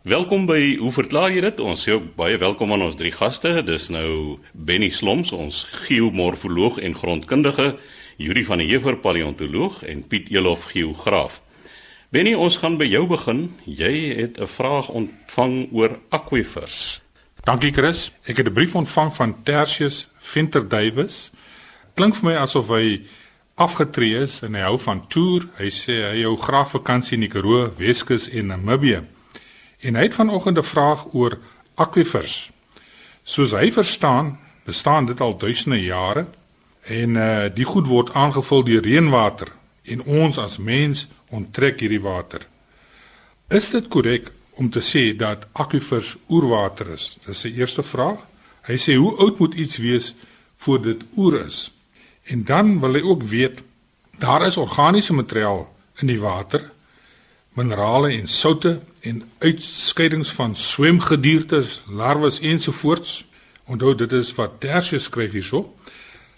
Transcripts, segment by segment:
Welkom by Hoe verklaar jy dit? Ons sê ook baie welkom aan ons drie gaste. Dis nou Benny Sloms, ons geomorfoloog en grondkundige, Yuri van der Heever, paleontoloog en Piet Elof, geograaf. Benny, ons gaan by jou begin. Jy het 'n vraag ontvang oor aquifers. Dankie Chris. Ek het 'n brief ontvang van Tertius Venter Davies. Klink vir my asof hy afgetree is en hy hou van toer. Hy sê hy hou graag vakansie in die Karoo, Weskus en Namibië. En hy het vanoggend 'n vraag oor aquifers. Soos hy verstaan, bestaan dit al duisende jare en uh die goed word aangevul deur reënwater en ons as mens onttrek hierdie water. Is dit korrek om te sê dat aquifers oerwater is? Dis sy eerste vraag. Hy sê hoe oud moet iets wees voor dit oer is? En dan wil hy ook weet daar is organiese materiaal in die water minerale en soutte en uitskeidings van swemgediertes, larwes ensovoorts. Onthou dit is wat Tertius skryf hierso.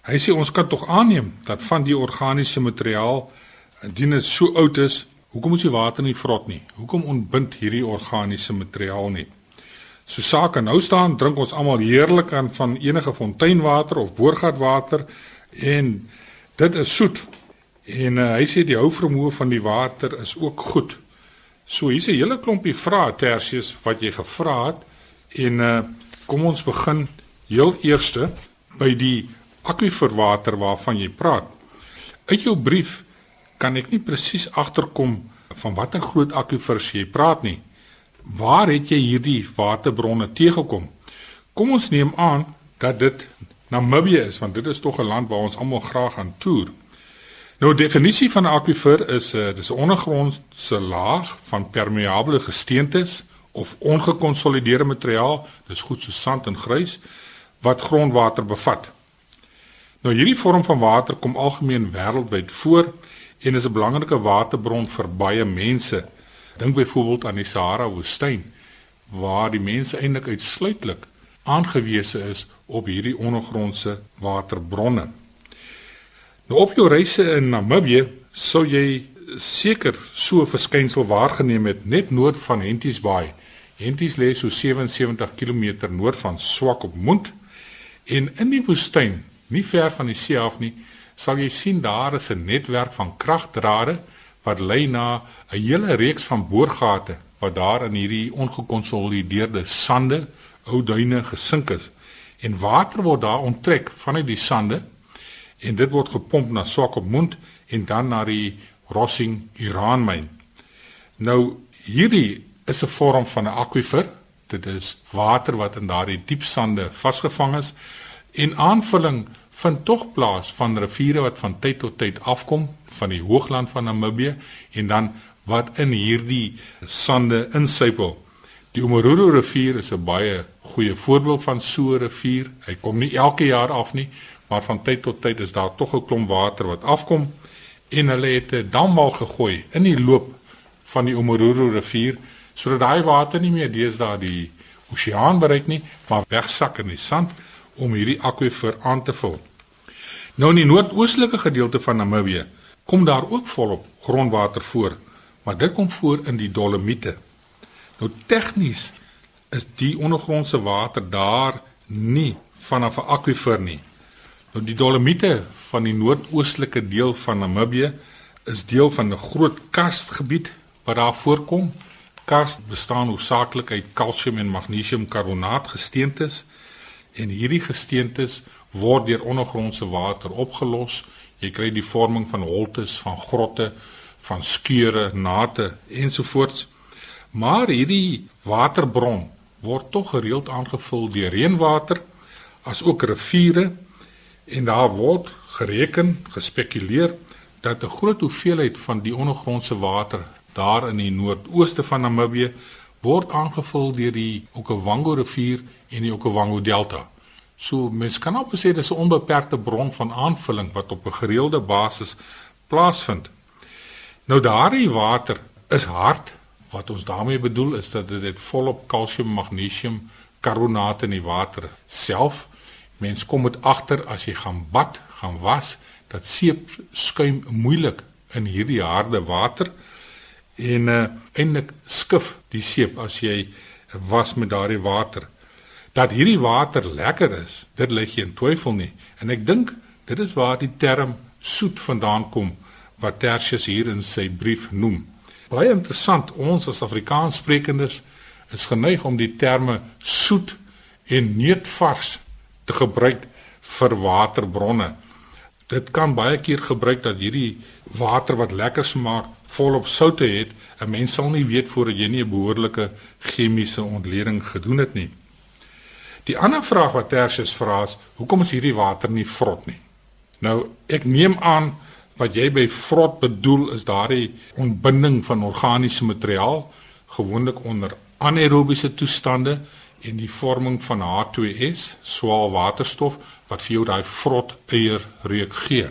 Hy sê ons kan tog aanneem dat van die organiese materiaal indien dit so oud is, hoekom is die water nie vrot nie? Hoekom ontbind hierdie organiese materiaal nie? So sake nou staan, drink ons almal heerlik aan van enige fonteinwater of boorgatwater en dit is soet. En uh, hy sê die hou vermoë van die water is ook goed. So hier's 'n hele klompie vrae Tersius wat jy gevra het en uh kom ons begin heel eerste by die akwiferwater waarvan jy praat. Uit jou brief kan ek nie presies agterkom van watter groot akwifers jy praat nie. Waar het jy hierdie waterbronne teëgekom? Kom ons neem aan dat dit Namibië is want dit is tog 'n land waar ons almal graag gaan toer. Nou definisie van 'n akwifer is 'n uh, dis 'n ondergrondse laag van permeable gesteentes of ongekonsolideerde materiaal, dis goed so sand en grys wat grondwater bevat. Nou hierdie vorm van water kom algemeen wêreldwyd voor en is 'n belangrike waterbron vir baie mense. Dink byvoorbeeld aan die Sahara woestyn waar die mense eintlik uitsluitlik aangewese is op hierdie ondergrondse waterbronne. Nou op jou reise in Namibië sou jy seker so 'n verskynsel waargeneem het net noord van Henties Bay. Henties lê so 77 km noord van Swakopmund en in die woestyn, nie ver van die see af nie, sal jy sien daar is 'n netwerk van kragdrade wat lei na 'n hele reeks van boorgate wat daar in hierdie ongekonsolideerde sande, ou duine gesink is. En water word daar onttrek vanuit die sande en dit word gepomp na Swakopmund en dan na die Rossing uraanmyn. Nou hierdie is 'n vorm van 'n akwifer. Dit is water wat in daardie diep sande vasgevang is en aanvulling vind tog plaas van riviere wat van tyd tot tyd afkom van die hoogland van Namibië en dan wat in hierdie sande insypel. Die Umururu rivier is 'n baie goeie voorbeeld van so 'n rivier. Hy kom nie elke jaar af nie, maar van tyd tot tyd is daar tog 'n klomp water wat afkom en hulle het 'n damwal gegooi in die loop van die Omororo rivier sodat daai water nie meer deesdae die oseaan bereik nie, maar wegsak in die sand om hierdie akwifer aan te vul. Nou in die noordoostelike gedeelte van Namibië kom daar ook volop grondwater voor, maar dit kom voor in die Dolomiete. Nou tegnies is die ondergrondse water daar nie vanaf 'n akwifer nie. Nou die Dolomiete van die noordoostelike deel van Namibië is deel van 'n groot karstgebied wat daar voorkom. Karst bestaan hoofsaaklik uit kalsium en magnesiumkarbonaat gesteentes en hierdie gesteentes word deur ondergrondse water opgelos. Jy kry die vorming van holtes, van grotte, van skeure, nate ensovoorts. Maar hierdie waterbron word tog gereeld aangevul deur reënwater as ook riviere en daar word gereken, gespekuleer dat 'n groot hoeveelheid van die ondergrondse water daar in die noordooste van Namibië word aangevul deur die Okavango rivier en die Okavango delta. So mens kan op sê dis 'n onbeperkte bron van aanvulling wat op 'n gereelde basis plaasvind. Nou daardie water is hard. Wat ons daarmee bedoel is dat dit volop kalsium, magnesium, karbonate in die water self Mens kom dit agter as jy gaan bad, gaan was, dat seep skuim moeilik in hierdie harde water en uh, eintlik skif die seep as jy was met daardie water. Dat hierdie water lekker is, dit lê geen twyfel nie. En ek dink dit is waar die term soet vandaan kom wat Tertius hier in sy brief noem. Baie interessant, ons as Afrikaanssprekendes is geneig om die terme soet en neutvars te gebruik vir waterbronne. Dit kan baie keer gebruik dat hierdie water wat lekker smaak volop soutte het. 'n Mens sal nie weet voordat jy nie 'n behoorlike chemiese ontleding gedoen het nie. Die ander vraag wat Tertius vra is, hoekom is hierdie water nie vrot nie? Nou, ek neem aan wat jy by vrot bedoel is daardie ontbinding van organiese materiaal gewoonlik onder anaerobiese toestande en die vorming van H2S, swaar waterstof wat vir jou daai vrot eier reuk gee.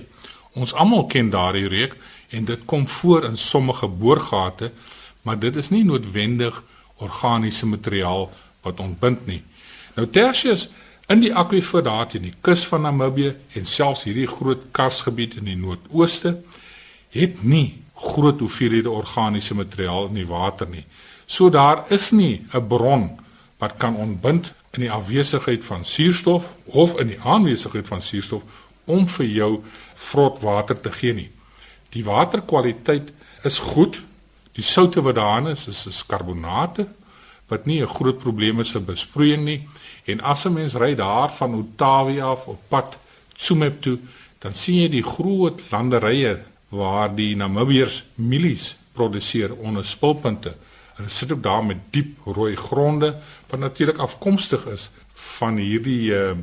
Ons almal ken daardie reuk en dit kom voor in sommige boorgate, maar dit is nie noodwendig organiese materiaal wat ontbind nie. Nou Tertius in die akwifer daar teen die kus van Namibië en selfs hierdie groot karsgebied in die noordooste het nie groot hoeveelhede organiese materiaal in die water nie. So daar is nie 'n bron wat kan ontbind in die afwesigheid van suurstof of in die aanwesigheid van suurstof om vir jou vrot water te gee nie. Die waterkwaliteit is goed. Die soutte wat daarin is, is, is karbonate wat nie 'n groot probleem is vir besproeiing nie. En as 'n mens ry daar van Ottawia af op pad Tsumeb toe, dan sien jy die groot landerye waar die Namibiërs mielies produseer onder spulpunte. Hulle sit ook daar met diep rooi gronde wat natuurlik afkomstig is van hierdie uh,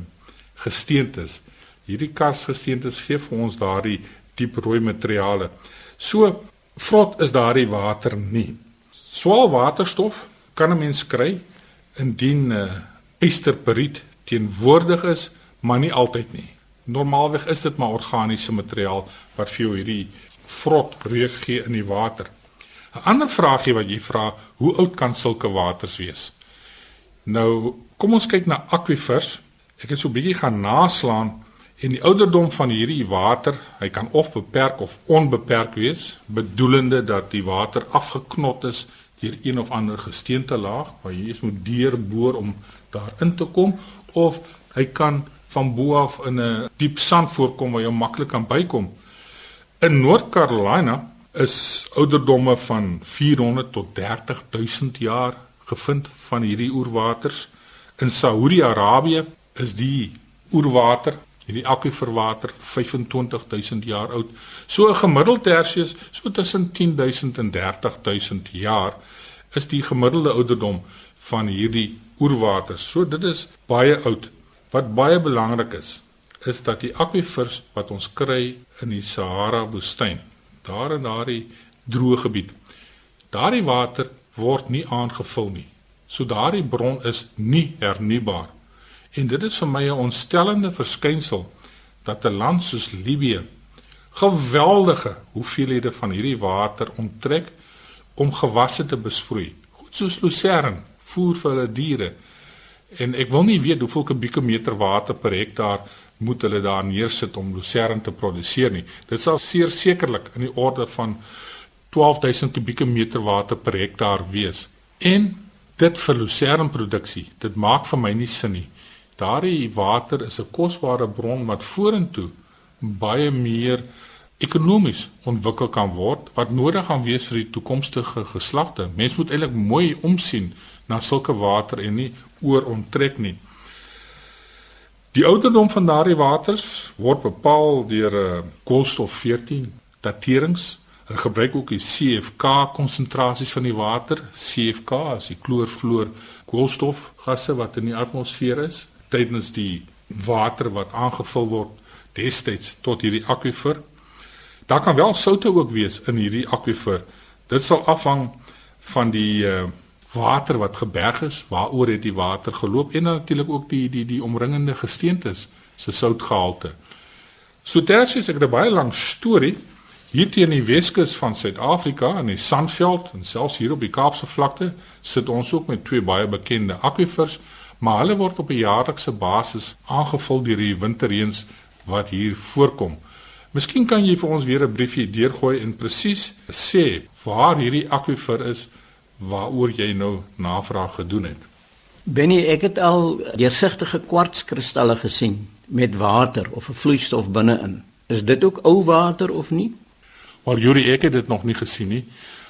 gesteentes. Hierdie karsgesteentes gee vir ons daardie diep rooi materiale. So vrot is daardie water nie. Swaar waterstof kan 'n mens kry indien uh, esterperiet teenwoordig is, maar nie altyd nie. Normaalweg is dit maar organiese materiaal wat vir jou hierdie vrot reuk gee in die water. 'n Ander vraagie wat jy vra, hoe oud kan sulke waters wees? Nou, kom ons kyk na akwifers. Ek het so 'n bietjie gaan naslaan en die ouderdom van hierdie water, hy kan of beperk of onbeperk wees, bedoelende dat die water afgeknot is deur een of ander gesteente laag waar jy eens moet deurboor om daarin te kom of hy kan van bo af in 'n diep sand voorkom waar jy maklik kan bykom. In North Carolina is ouderdomme van 400 tot 30000 jaar gevind van hierdie oerwaters. In Saudi-Arabië is die oerwater, hierdie akwiferwater 25000 jaar oud. So 'n gemiddeld Tersius so tussen 10000 en 30000 jaar is die gemiddelde ouderdom van hierdie oerwaters. So dit is baie oud. Wat baie belangrik is, is dat die akwifers wat ons kry in die Sahara woestyn daar in daardie droë gebied. Daardie water word nie aangevul nie. So daardie bron is nie hernubaar. En dit is vir my 'n ontstellende verskynsel dat 'n land soos Libië geweldige hoeveelhede van hierdie water onttrek om gewasse te besproei. Goed soos Lucerne, voer vir hulle diere. En ek wil nie weet hoeveel kubieke meter water per hektaar moet hulle daar neersit om lucerne te produseer nie. Dit sal seker sekerlik in die orde van 12000 kubieke meter water per hektaar wees. En dit vir lucerneproduksie, dit maak vir my nie sin nie. Daardie water is 'n kosbare bron wat vorentoe baie meer ekonomies ontwikkel kan word wat nodig gaan wees vir die toekomstige geslagte. Mens moet eintlik mooi omsien na sulke water en nie oor onttrek nie. Die ouderdom van daardie waters word bepaal deur 'n uh, eh, koolstof 14 daterings. Hulle gebruik ook die CFK konsentrasies van die water. CFK is die kloorfloor koolstofgasse wat in die atmosfeer is tydens die water wat aangevul word destyds tot hierdie akwifer. Daar kan wel soutte ook wees in hierdie akwifer. Dit sal afhang van die uh, water wat geberg is, waaroor het die water geloop en natuurlik ook die die die omringende gesteentes se soutgehalte. So Tertius ek het 'n baie lang storie hier teen die Weskus van Suid-Afrika in die Sandveld en selfs hier op die Kaapse vlakte sit ons ook met twee baie bekende akwifers, maar hulle word op 'n jaarlikse basis aangevul deur die winterreëns wat hier voorkom. Miskien kan jy vir ons weer 'n briefie deurgooi en presies sê waar hierdie akwifer is waaroor jy nou navraag gedoen het. Benny, ek het al deursigtige kwartskristalle gesien met water of 'n vloeistof binne-in. Is dit ook ou water of nie? Maar Yuri, ek het dit nog nie gesien nie,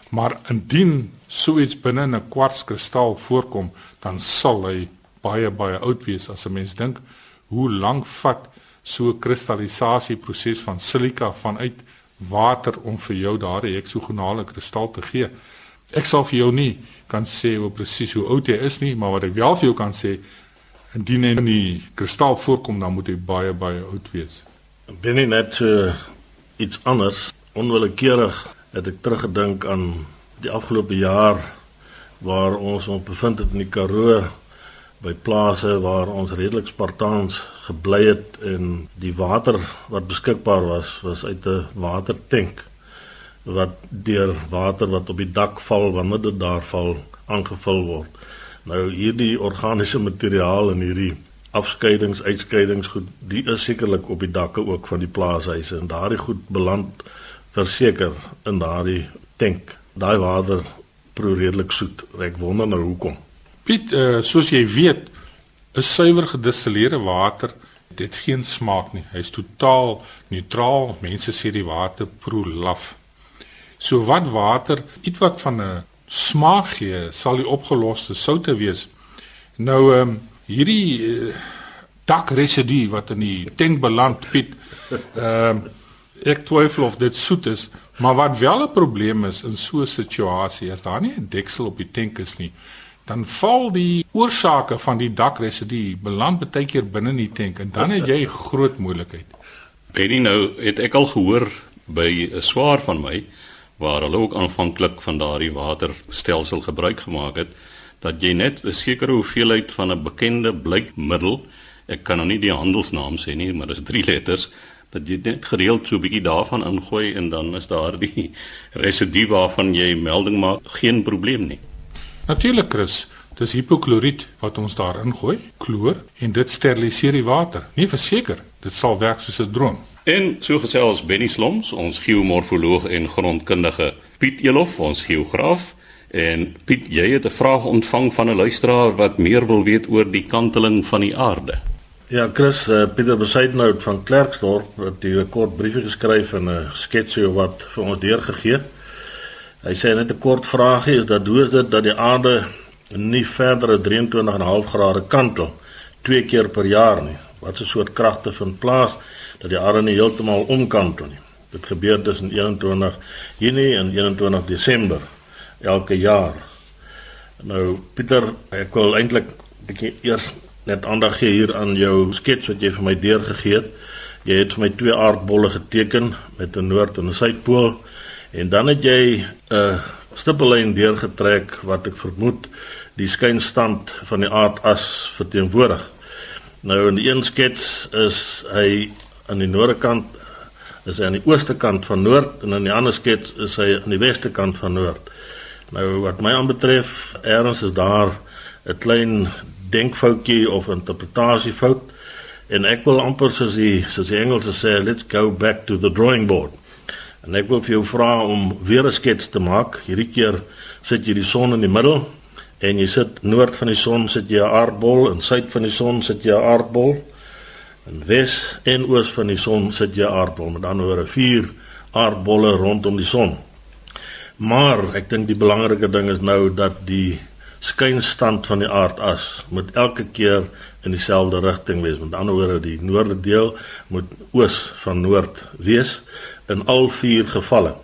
maar indien so iets binne 'n kwartskristal voorkom, dan sal hy baie baie oud wees as 'n mens dink hoe lank vat so 'n kristallisasieproses van silika vanuit water om vir jou daardie heksogonale kristal te gee. Ek sal vir jou nie kan sê hoe presies hoe oud hy is nie, maar wat ek wel vir jou kan sê, indien hy in die kristal voorkom, dan moet hy baie baie oud wees. Ben nie net uh, iets anders onwillekeurig het ek teruggedink aan die afgelope jaar waar ons ons bevind het in die Karoo by plase waar ons redelik spartaans gebly het en die water wat beskikbaar was was uit 'n watertank wat deur water wat op die dak val wanneer dit daar val aangevul word. Nou hierdie organiese materiaal en hierdie afskeidings, uitskeidings goed, die is sekerlik op die dakke ook van die plaashuise en daardie goed beland verseker in daardie tank. Daai water proe redelik soet. Ek wonder nou hoekom. Piet, uh, soos jy weet, is suiwer gedistilleerde water dit geen smaak nie. Hy's totaal neutraal. Mense sê die water proe laf. So wat water ietwat van 'n smaak gee, sal die opgeloste soutte wees. Nou ehm um, hierdie uh, dakresidu wat in die tank beland, Piet, ehm um, ek twyfel of dit soet is, maar wat wel 'n probleem is in so 'n situasie, as daar nie 'n deksel op die tank is nie, dan val die oorsake van die dakresidu beland baie keer binne in die tank en dan het jy groot moeilikheid. Benny nou het ek al gehoor by 'n swaar van my waar hulle ook aanvanklik van daardie waterstelsel gebruik gemaak het dat jy net 'n sekere hoeveelheid van 'n bekende blykmiddel, ek kan nou nie die handelsnaam sê nie, maar dit is 3 letters, dat jy net gereeld so 'n bietjie daarvan ingooi en dan is daar die residu waarvan jy melding maak, geen probleem nie. Natuurlik, Chris. Dis hipokloriet wat ons daar ingooi, kloor en dit steriliseer die water. Nee, verseker, dit sal werk soos 'n droom. En so gesels Benny Sloms, ons geomorfoloog en grondkundige, Piet Elof, ons geograaf. En Piet, jy het 'n vraag ontvang van 'n luisteraar wat meer wil weet oor die kanteling van die aarde. Ja, Chris, uh, Pieter Besuidnout van Klerksdorp het 'n kort briefie geskryf en 'n sketsie wat vir ons deurgegee. Hy sê net 'n kort vraagie is dat hoe is dit dat die aarde nie verder as 23.5 grade kantel twee keer per jaar nie? Wat 'n soort kragte vind plaas dat die nie heeltemal omkantel nie? Dit gebeur tussen 21 Junie en 21 Desember elke jaar. Nou Pieter, ek wil eintlik 'n bietjie eers net aandag gee hier aan jou skets wat jy vir my deurgegee het. Jy het vir my twee aardbolle geteken met 'n noord en 'n suidpool en dan het jy 'n stippellyn deurgetrek wat ek vermoed die skynstand van die aardas verteenwoordig. Nou in die een skets is hy aan die noorde kant is hy aan die ooste kant van noord en in die ander skets is hy aan die weste kant van noord. Nou wat my aanbetref, erns is daar 'n klein denkfoutjie of interpretasiefout en ek wil amper soos die soos die Engelse sê let's go back to the drawing board. En ek wil vir jou vra om weer 'n skets te maak. Hierdie keer sit jy die son in die middel en jy sit noord van die son sit jy 'n aardbol en suid van die son sit jy 'n aardbol. En wes en oos van die son sit jy aardbol. Met ander woorde vier aardbolle rondom die son. Maar ek dink die belangrike ding is nou dat die skynstand van die aardas moet elke keer in dieselfde rigting wees. Met ander woorde, die noorde deel moet oos van noord wees in al vier gevalle.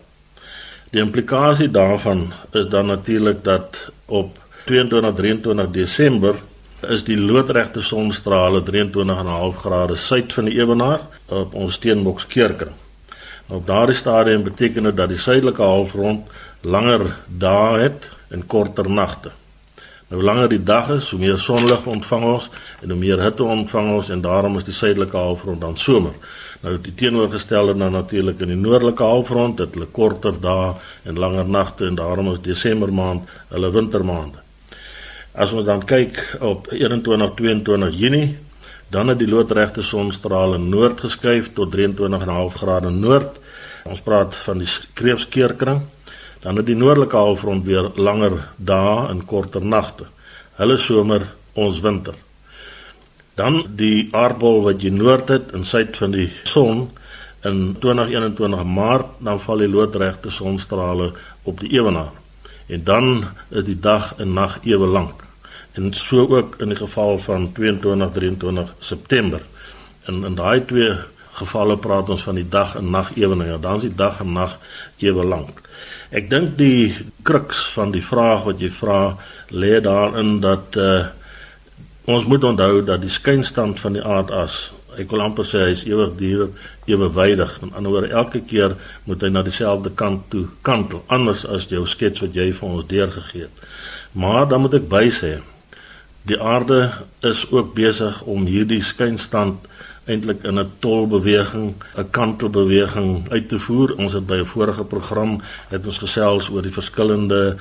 Die implikasie daarvan is dan natuurlik dat op 22-23 Desember is die loodregte sonstrale 23,5 grade suid van die ewenaar op ons steenboks keerkring. Nou, op daardie stadium beteken dit dat die suidelike halfrond langer dae het en korter nagte. Nou langer die dag is, hoe meer sonlig ontvang ons en hoe meer hitte ontvang ons en daarom is die suidelike halfrond dan somer. Nou die teenoorgestelde dan natuurlik in die noordelike halfrond, dit hulle korter dae en langer nagte en daarom is Desember maand hulle wintermaande. As ons dan kyk op 21 22 Junie, Dan het die loodregte sonstrale noord geskuif tot 23.5 grade noord. Ons praat van die kreefskeerkring. Dan het die noordelike halfrond weer langer dae en korter nagte. Hulle somer, ons winter. Dan die aardbol wat jy noord het in suid van die son in 2021 Maart, dan val die loodregte sonstrale op die ewenaar. En dan is die dag en nag ewe lank en so ook in die geval van 22 23 September. In in daai twee gevalle praat ons van die dag en nag eweninge. Dan is die dag en nag ewe lank. Ek dink die kruks van die vraag wat jy vra lê daarin dat uh, ons moet onthou dat die skynstand van die aardas, ek wil amper sê hy is ewig duur, ewewydig. In ander woorde, elke keer moet hy na dieselfde kant toe kantel, anders as jou skets wat jy vir ons deurgegee het. Maar dan moet ek bysê, die aarde is ook besig om hierdie skynstand eintlik in 'n tolbeweging, 'n kantelbeweging uit te voer. Ons het by 'n vorige program het ons gesels oor die verskillende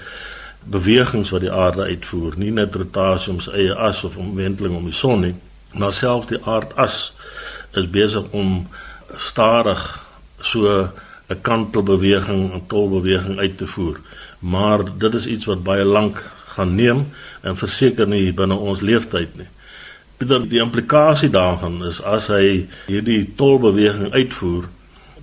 bewegings wat die aarde uitvoer, nie net rotasie om sy eie as of omwenteling om die son nie, maar selfs die aardas is besig om stadig so 'n kantelbeweging, 'n tolbeweging uit te voer. Maar dit is iets wat baie lank gaan neem en verseker nie binne ons leeftyd nie. Dit die implikasie daarvan is as hy hierdie tolbeweging uitvoer,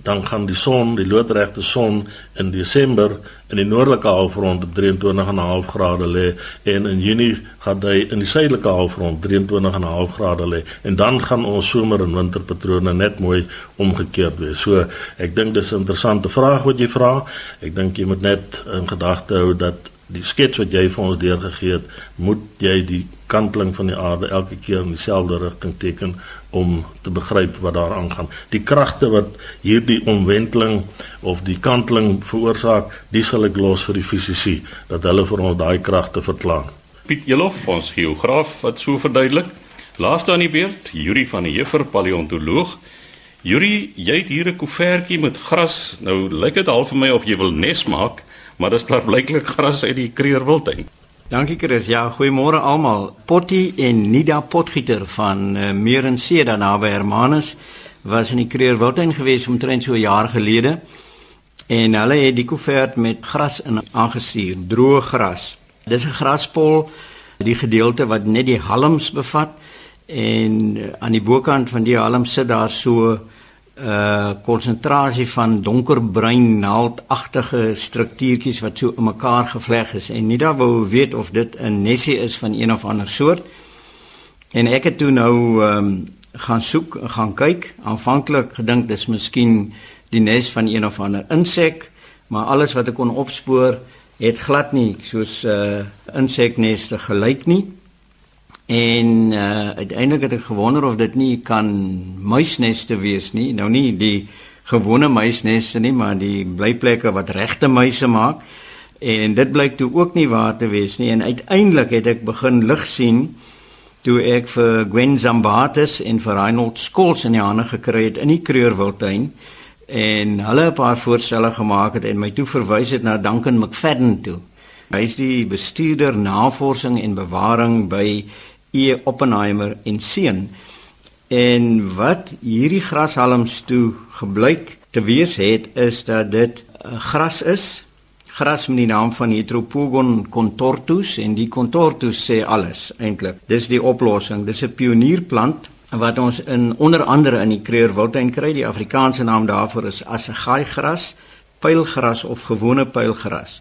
dan gaan die son, die loodregte son in Desember in die noordelike halfrond op 23.5 grade lê en in Junie gaan hy in die suidelike halfrond 23.5 grade lê en dan gaan ons somer en winterpatrone net mooi omgekeerd wees. So ek dink dis 'n interessante vraag wat jy vra. Ek dink jy moet net in gedagte hou dat die skets wat jy vir ons deurgegee het, moet jy die kanteling van die aarde elke keer in dieselfde rigting teken om te begryp wat daar aangaan. Die kragte wat hierdie omwenteling of die kanteling veroorsaak, dis sal ek los vir die fisici dat hulle vir ons daai kragte verklaar. Piet Elof, ons geograaf wat so verduidelik. Laaste aan die beurt, Yuri van die Heffer paleontoloog. Yuri, jy het hier 'n koevertjie met gras. Nou lyk dit half vir my of jy wil nes maak maar dit is klaar blyklik gras uit die Kreerwildtuin. Dankie Chris. Ja, goeiemôre almal. Potty en Nida Potgieter van uh, Meerensee daar naby Hermanus was in die Kreerwildtuin gewees omtrent so 'n jaar gelede. En hulle het die koevert met gras in aangestuur, droë gras. Dis 'n graspol, die gedeelte wat net die halms bevat en uh, aan die bokant van die halms sit daar so uh konsentrasie van donkerbruin naaldagtige struktuurtjies wat so in mekaar gevleg is en nie daar wou weet of dit 'n nesie is van een of ander soort. En ek het toe nou ehm um, gaan soek, gaan kyk. Aanvanklik gedink dis miskien die nes van een of ander insek, maar alles wat ek kon opspoor het glad nie soos 'n uh, insekneste gelyk nie. En uh, uiteindelik het ek gewonder of dit nie kan muisneste wees nie. Nou nie die gewone muisneste nie, maar die blyplekke wat regte muise maak. En dit blyk toe ook nie waar te wees nie. En uiteindelik het ek begin lig sien toe ek vir Gwen Zambatis en vir Reinhold Skols in die hande gekry het in die Kreurwildtuin en hulle 'n paar voorstelle gemaak het en my toe verwys het na Duncan McFadden toe. Hy is die bestuurder navorsing en bewaring by E Oppenheimer en seun. En wat hierdie grashalms toe gebleik te wees het is dat dit uh, gras is. Gras met die naam van Heteropogon contortus en die contortus sê alles eintlik. Dis die oplossing. Dis 'n pionierplant wat ons in onder andere in die Kreurwildtuin kry. Die Afrikaanse naam daarvoor is assegai gras, pylgras of gewone pylgras.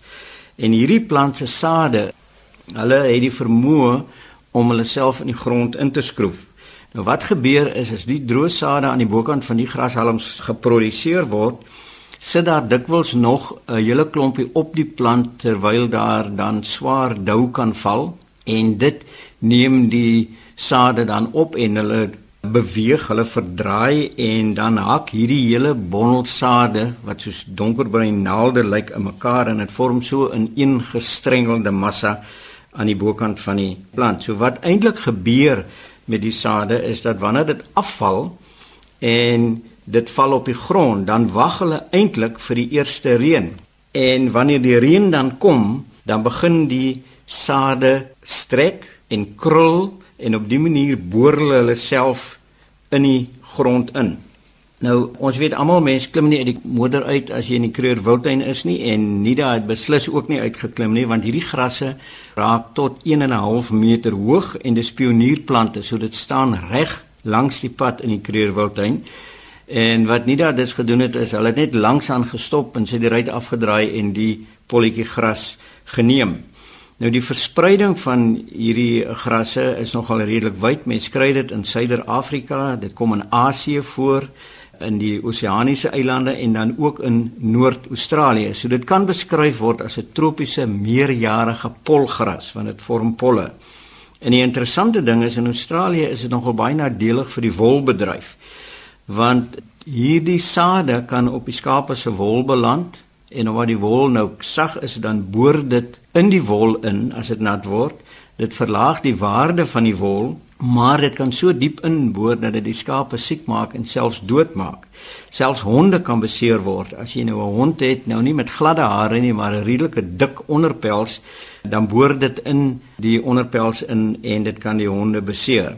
En hierdie plant se sade, hulle het die vermoë om hulle self in die grond in te skroef. Nou wat gebeur is as die droë sade aan die bokant van die grashalms geproduseer word, sit daar dikwels nog 'n hele klompie op die plant terwyl daar dan swaar dou kan val en dit neem die sade dan op en hulle beweeg, hulle verdraai en dan hak hierdie hele bondel sade wat soos donkerbruin naalde lyk in mekaar en dit vorm so 'n ingestrengelde massa aan die bokant van die plant. So wat eintlik gebeur met die sade is dat wanneer dit afval en dit val op die grond, dan wag hulle eintlik vir die eerste reën. En wanneer die reën dan kom, dan begin die sade strek en krul en op dié manier boor hulle hulle self in die grond in. Nou, ons weet almal mense klim nie uit die moeder uit as jy in die Kreur Wildtuin is nie en Nida het beslis ook nie uitgeklim nie want hierdie grasse raak tot 1 en 'n half meter hoog en dis pionierplante, so dit staan reg langs die pad in die Kreur Wildtuin. En wat Nida dus gedoen het is hulle het net langs aan gestop en sy het die ry afgedraai en die polletjie gras geneem. Nou die verspreiding van hierdie grasse is nogal redelik wyd. Mens kry dit in Suider-Afrika, dit kom in Asië voor, in die oseaniese eilande en dan ook in Noord-Australië. So dit kan beskryf word as 'n tropiese meerjarige polgras want dit vorm polle. En die interessante ding is in Australië is dit nogal baie nadelig vir die wolbedryf. Want hierdie sade kan op die skape se wol beland en omdat die wol nou sag is dan boor dit in die wol in as dit nat word dit verlaag die waarde van die wol maar dit kan so diep inboor dat dit die skape siek maak en selfs doodmaak. Selfs honde kan beseer word. As jy nou 'n hond het nou nie met gladde hare nie maar 'n redelike dik onderpels dan boor dit in die onderpels in en dit kan die honde beseer.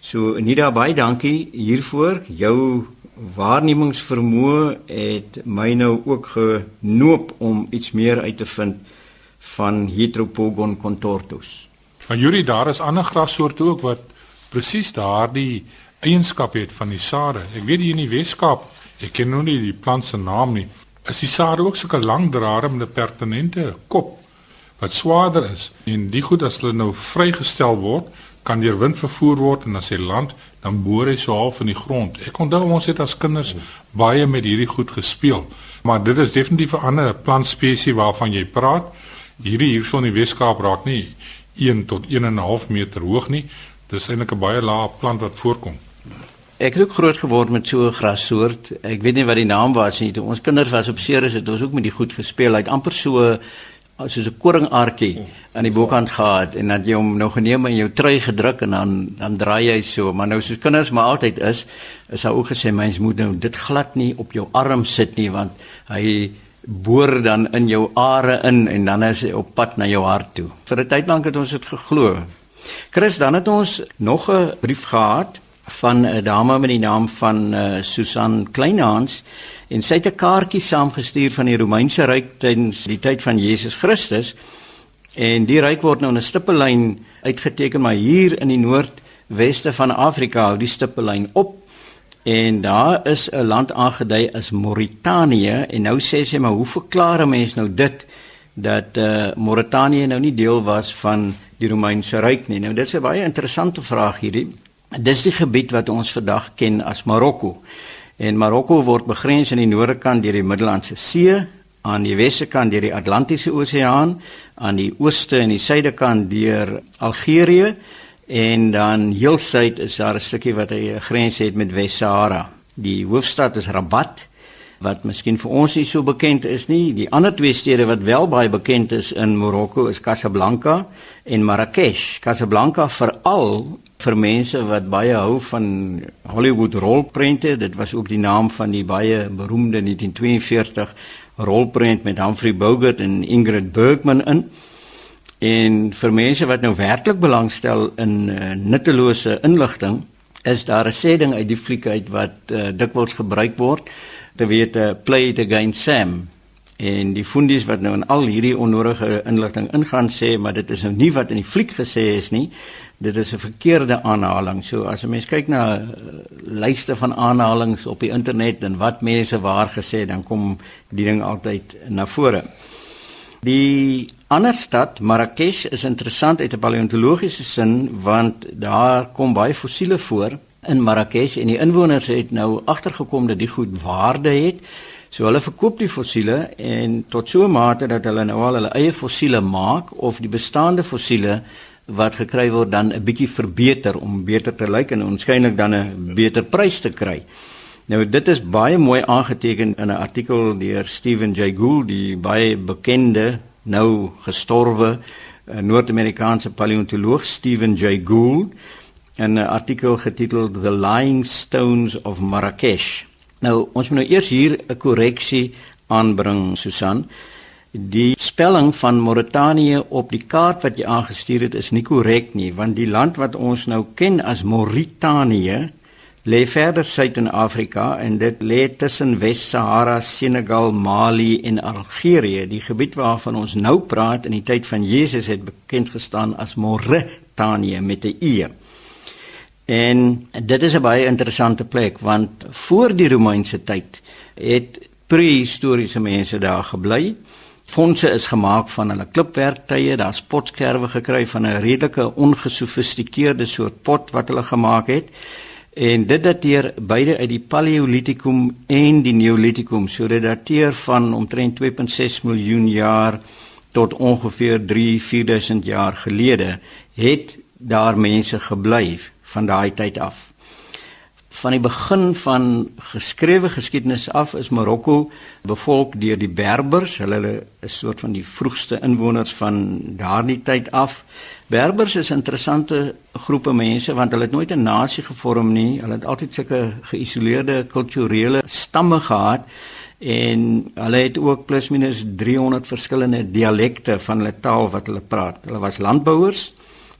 So Nida baie dankie hiervoor. Jou waarnemingsvermoë het my nou ook genoop om iets meer uit te vind van Heteropogon contortus. Maar Yuri, daar is ander grassoorte ook wat presies daardie eienskap het van die sade. Ek weet hier in die Weskaap, ek ken nou nie die plant se naam nie. Is die sade ook so 'n langdraande pertinente kop wat swaarder is en die goed as hulle nou vrygestel word, kan deur wind vervoer word en as hy land dan boor hy so half in die grond. Ek onthou ons het as kinders baie met hierdie goed gespeel. Maar dit is definitief 'n ander plantspesies waarvan jy praat. Hierdie hierson in die Weskaap raak nie 1 tot 1.5 meter hoog nie. Dis eintlik 'n baie lae plant wat voorkom. Ek het ook groot geword met so 'n grassoort. Ek weet nie wat die naam was nie. Toe ons kinders was op Ceres het ons ook met die goed gespeel. Hy het amper so soos 'n koringaartjie aan die bokant gehad en dan jy hom nou geneem en jou trui gedruk en dan dan draai hy so maar nou soos kinders maar altyd is is hy ook gesê mens moet nou dit glad nie op jou arm sit nie want hy boor dan in jou are in en dan is hy op pad na jou hart toe vir 'n tyd lank het ons dit geglo Chris dan het ons nog 'n brief gehad van 'n dame met die naam van uh, Susan Kleinhans. En sy het 'n kaartjie saamgestuur van die Romeinse ryk tydens die tyd van Jesus Christus. En die ryk word nou in 'n stippellyn uitgeteken maar hier in die noordweste van Afrika hou die stippellyn op. En daar is 'n land aangedui as Mauritanië. En nou sê sy maar hoe verklaar 'n mens nou dit dat uh, Mauritanië nou nie deel was van die Romeinse ryk nie nou dit is 'n baie interessante vraag hierdie Dis die gebied wat ons vandag ken as Marokko. En Marokko word begrens aan die noorde kant deur die Middellandse See, aan die weste kant deur die Atlantiese Oseaan, aan die ooste en die suide kant deur Algerië en dan heel suid is daar 'n stukkie wat 'n grens het met Wes-Sahara. Die hoofstad is Rabat wat miskien vir ons nie so bekend is nie. Die ander twee stede wat wel baie bekend is in Marokko is Casablanca en Marrakesh. Casablanca veral vir mense wat baie hou van Hollywood rolprente. Dit was ook die naam van die baie beroemde 1942 rolprent met Humphrey Bogart en Ingrid Bergman in. En vir mense wat nou werklik belangstel in uh, nuttelose inligting, is daar 'n sê ding uit die fliek uit wat uh, dikwels gebruik word. Dit weet uh, play it again Sam. En die fundies wat nou in al hierdie onnodige inligting ingaan sê, maar dit is nou nie wat in die fliek gesê is nie dit is 'n verkeerde aanhaling. So as 'n mens kyk na uh, lyste van aanhalings op die internet en wat mense waar gesê, dan kom die ding altyd na vore. Die ander stad, Marrakesh, is interessant uit 'n paleontologiese sin want daar kom baie fossiele voor in Marrakesh en die inwoners het nou agtergekom dat die goed waarde het. So hulle verkoop die fossiele en tot so 'n mate dat hulle nou al hulle eie fossiele maak of die bestaande fossiele wat gekry word dan 'n bietjie verbeter om beter te lyk en waarskynlik dan 'n beter prys te kry. Nou dit is baie mooi aangeteken in 'n artikel deur Stephen Jay Gould, die baie bekende nou gestorwe eh, Noord-Amerikaanse paleontoloog Stephen Jay Gould 'n artikel getiteld The Lying Stones of Marrakesh. Nou ons moet nou eers hier 'n korreksie aanbring Susan. Die spelling van Mauritanië op die kaart wat jy aangestuur het is nie korrek nie, want die land wat ons nou ken as Mauritanië lê verder suid in Afrika en dit lê tussen Wes-Sahara, Senegal, Mali en Algerië. Die gebied waarvan ons nou praat in die tyd van Jesus het bekend gestaan as Mauritanië met 'n i. En dit is 'n baie interessante plek want voor die Romeinse tyd het prehistoriese mense daar gebly. Fondse is gemaak van hulle klipwerktuie, daar's potskerwe gekry van 'n redelike ongesofistikeerde soort pot wat hulle gemaak het. En dit dateer beide uit die Paleolitikum en die Neolitikum, so dit dateer van omtrent 2.6 miljoen jaar tot ongeveer 3-4000 jaar gelede het daar mense gebly van daai tyd af van die begin van geskrewe geskiedenis af is Marokko bevolk deur die Berbers. Hulle is 'n soort van die vroegste inwoners van daardie tyd af. Berbers is 'n interessante groepe mense want hulle het nooit 'n nasie gevorm nie. Hulle het altyd sulke geïsoleerde kulturele stamme gehad en hulle het ook plus minus 300 verskillende dialekte van hulle taal wat hulle praat. Hulle was landbouers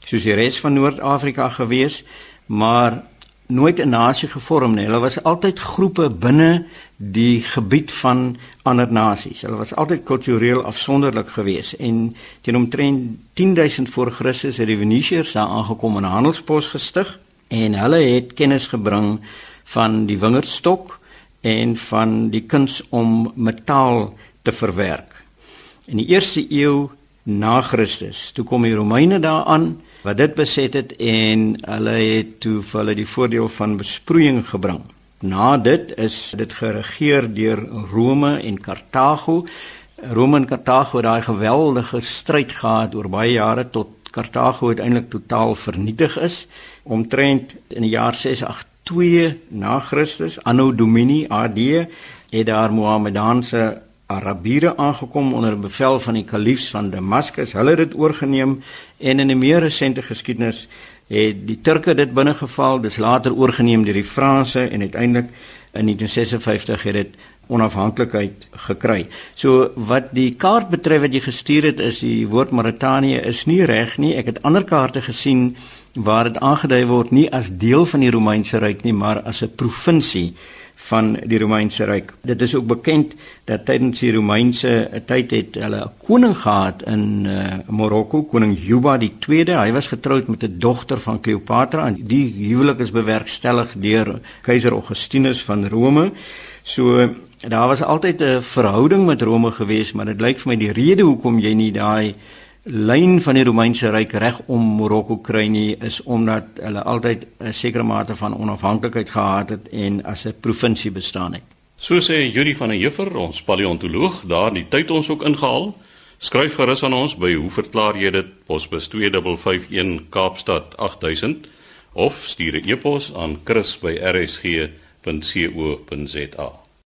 soos die res van Noord-Afrika gewees, maar nooit 'n nasie gevorm nie. Hulle was altyd groepe binne die gebied van ander nasies. Hulle was altyd kultureel afsonderlik geweest en teen omtrent 10000 voor Christus het die Venesiërs daar aangekom en 'n handelspos gestig en hulle het kennis gebring van die wingerdstok en van die kuns om metaal te verwerk. In die eerste eeu na Christus, toe kom die Romeine daaraan wat dit beset het en hulle het toe vir hulle die voordeel van besproeiing gebring. Na dit is dit geregeer deur Rome en Kartago. Rome en Kartago het daai geweldige stryd gehad oor baie jare tot Kartago uiteindelik totaal vernietig is omtrent in die jaar 682 na Christus anno domini AD het daar Mohammedaanse Arabiere aangekom onder bevel van die kaliefs van Damaskus. Hulle het dit oorgeneem en in 'n meer resente geskiedenis het die Turke dit binnegeval, dis later oorgeneem deur die Franse en uiteindelik in 1956 het dit onafhanklikheid gekry. So wat die kaart betref wat jy gestuur het is die woord Mauritanië is nie reg nie. Ek het ander kaarte gesien waar dit aangedui word nie as deel van die Romeinse ryk nie, maar as 'n provinsie van die Romeinse ryk. Dit is ook bekend dat tydens die Romeinse tyd het hulle 'n koning gehad in uh, Marokko, koning Juba die 2de. Hy was getroud met 'n dogter van Kleopatra en die huwelik is bewerkstellig deur keiser Augustinus van Rome. So daar was altyd 'n verhouding met Rome gewees, maar dit lyk vir my die rede hoekom jy nie daai lyn van die Romeinse ryk reg om Marokko kry nie is omdat hulle altyd 'n sekere mate van onafhanklikheid gehad het en as 'n provinsie bestaan het. So sê Juri van der Heever, ons paleontoloog, daar in die tyd ons ook ingehaal. Skryf gerus aan ons by hoe verklaar jy dit posbus 2551 Kaapstad 8000 of stuur 'n e-pos aan chris@rsg.co.za.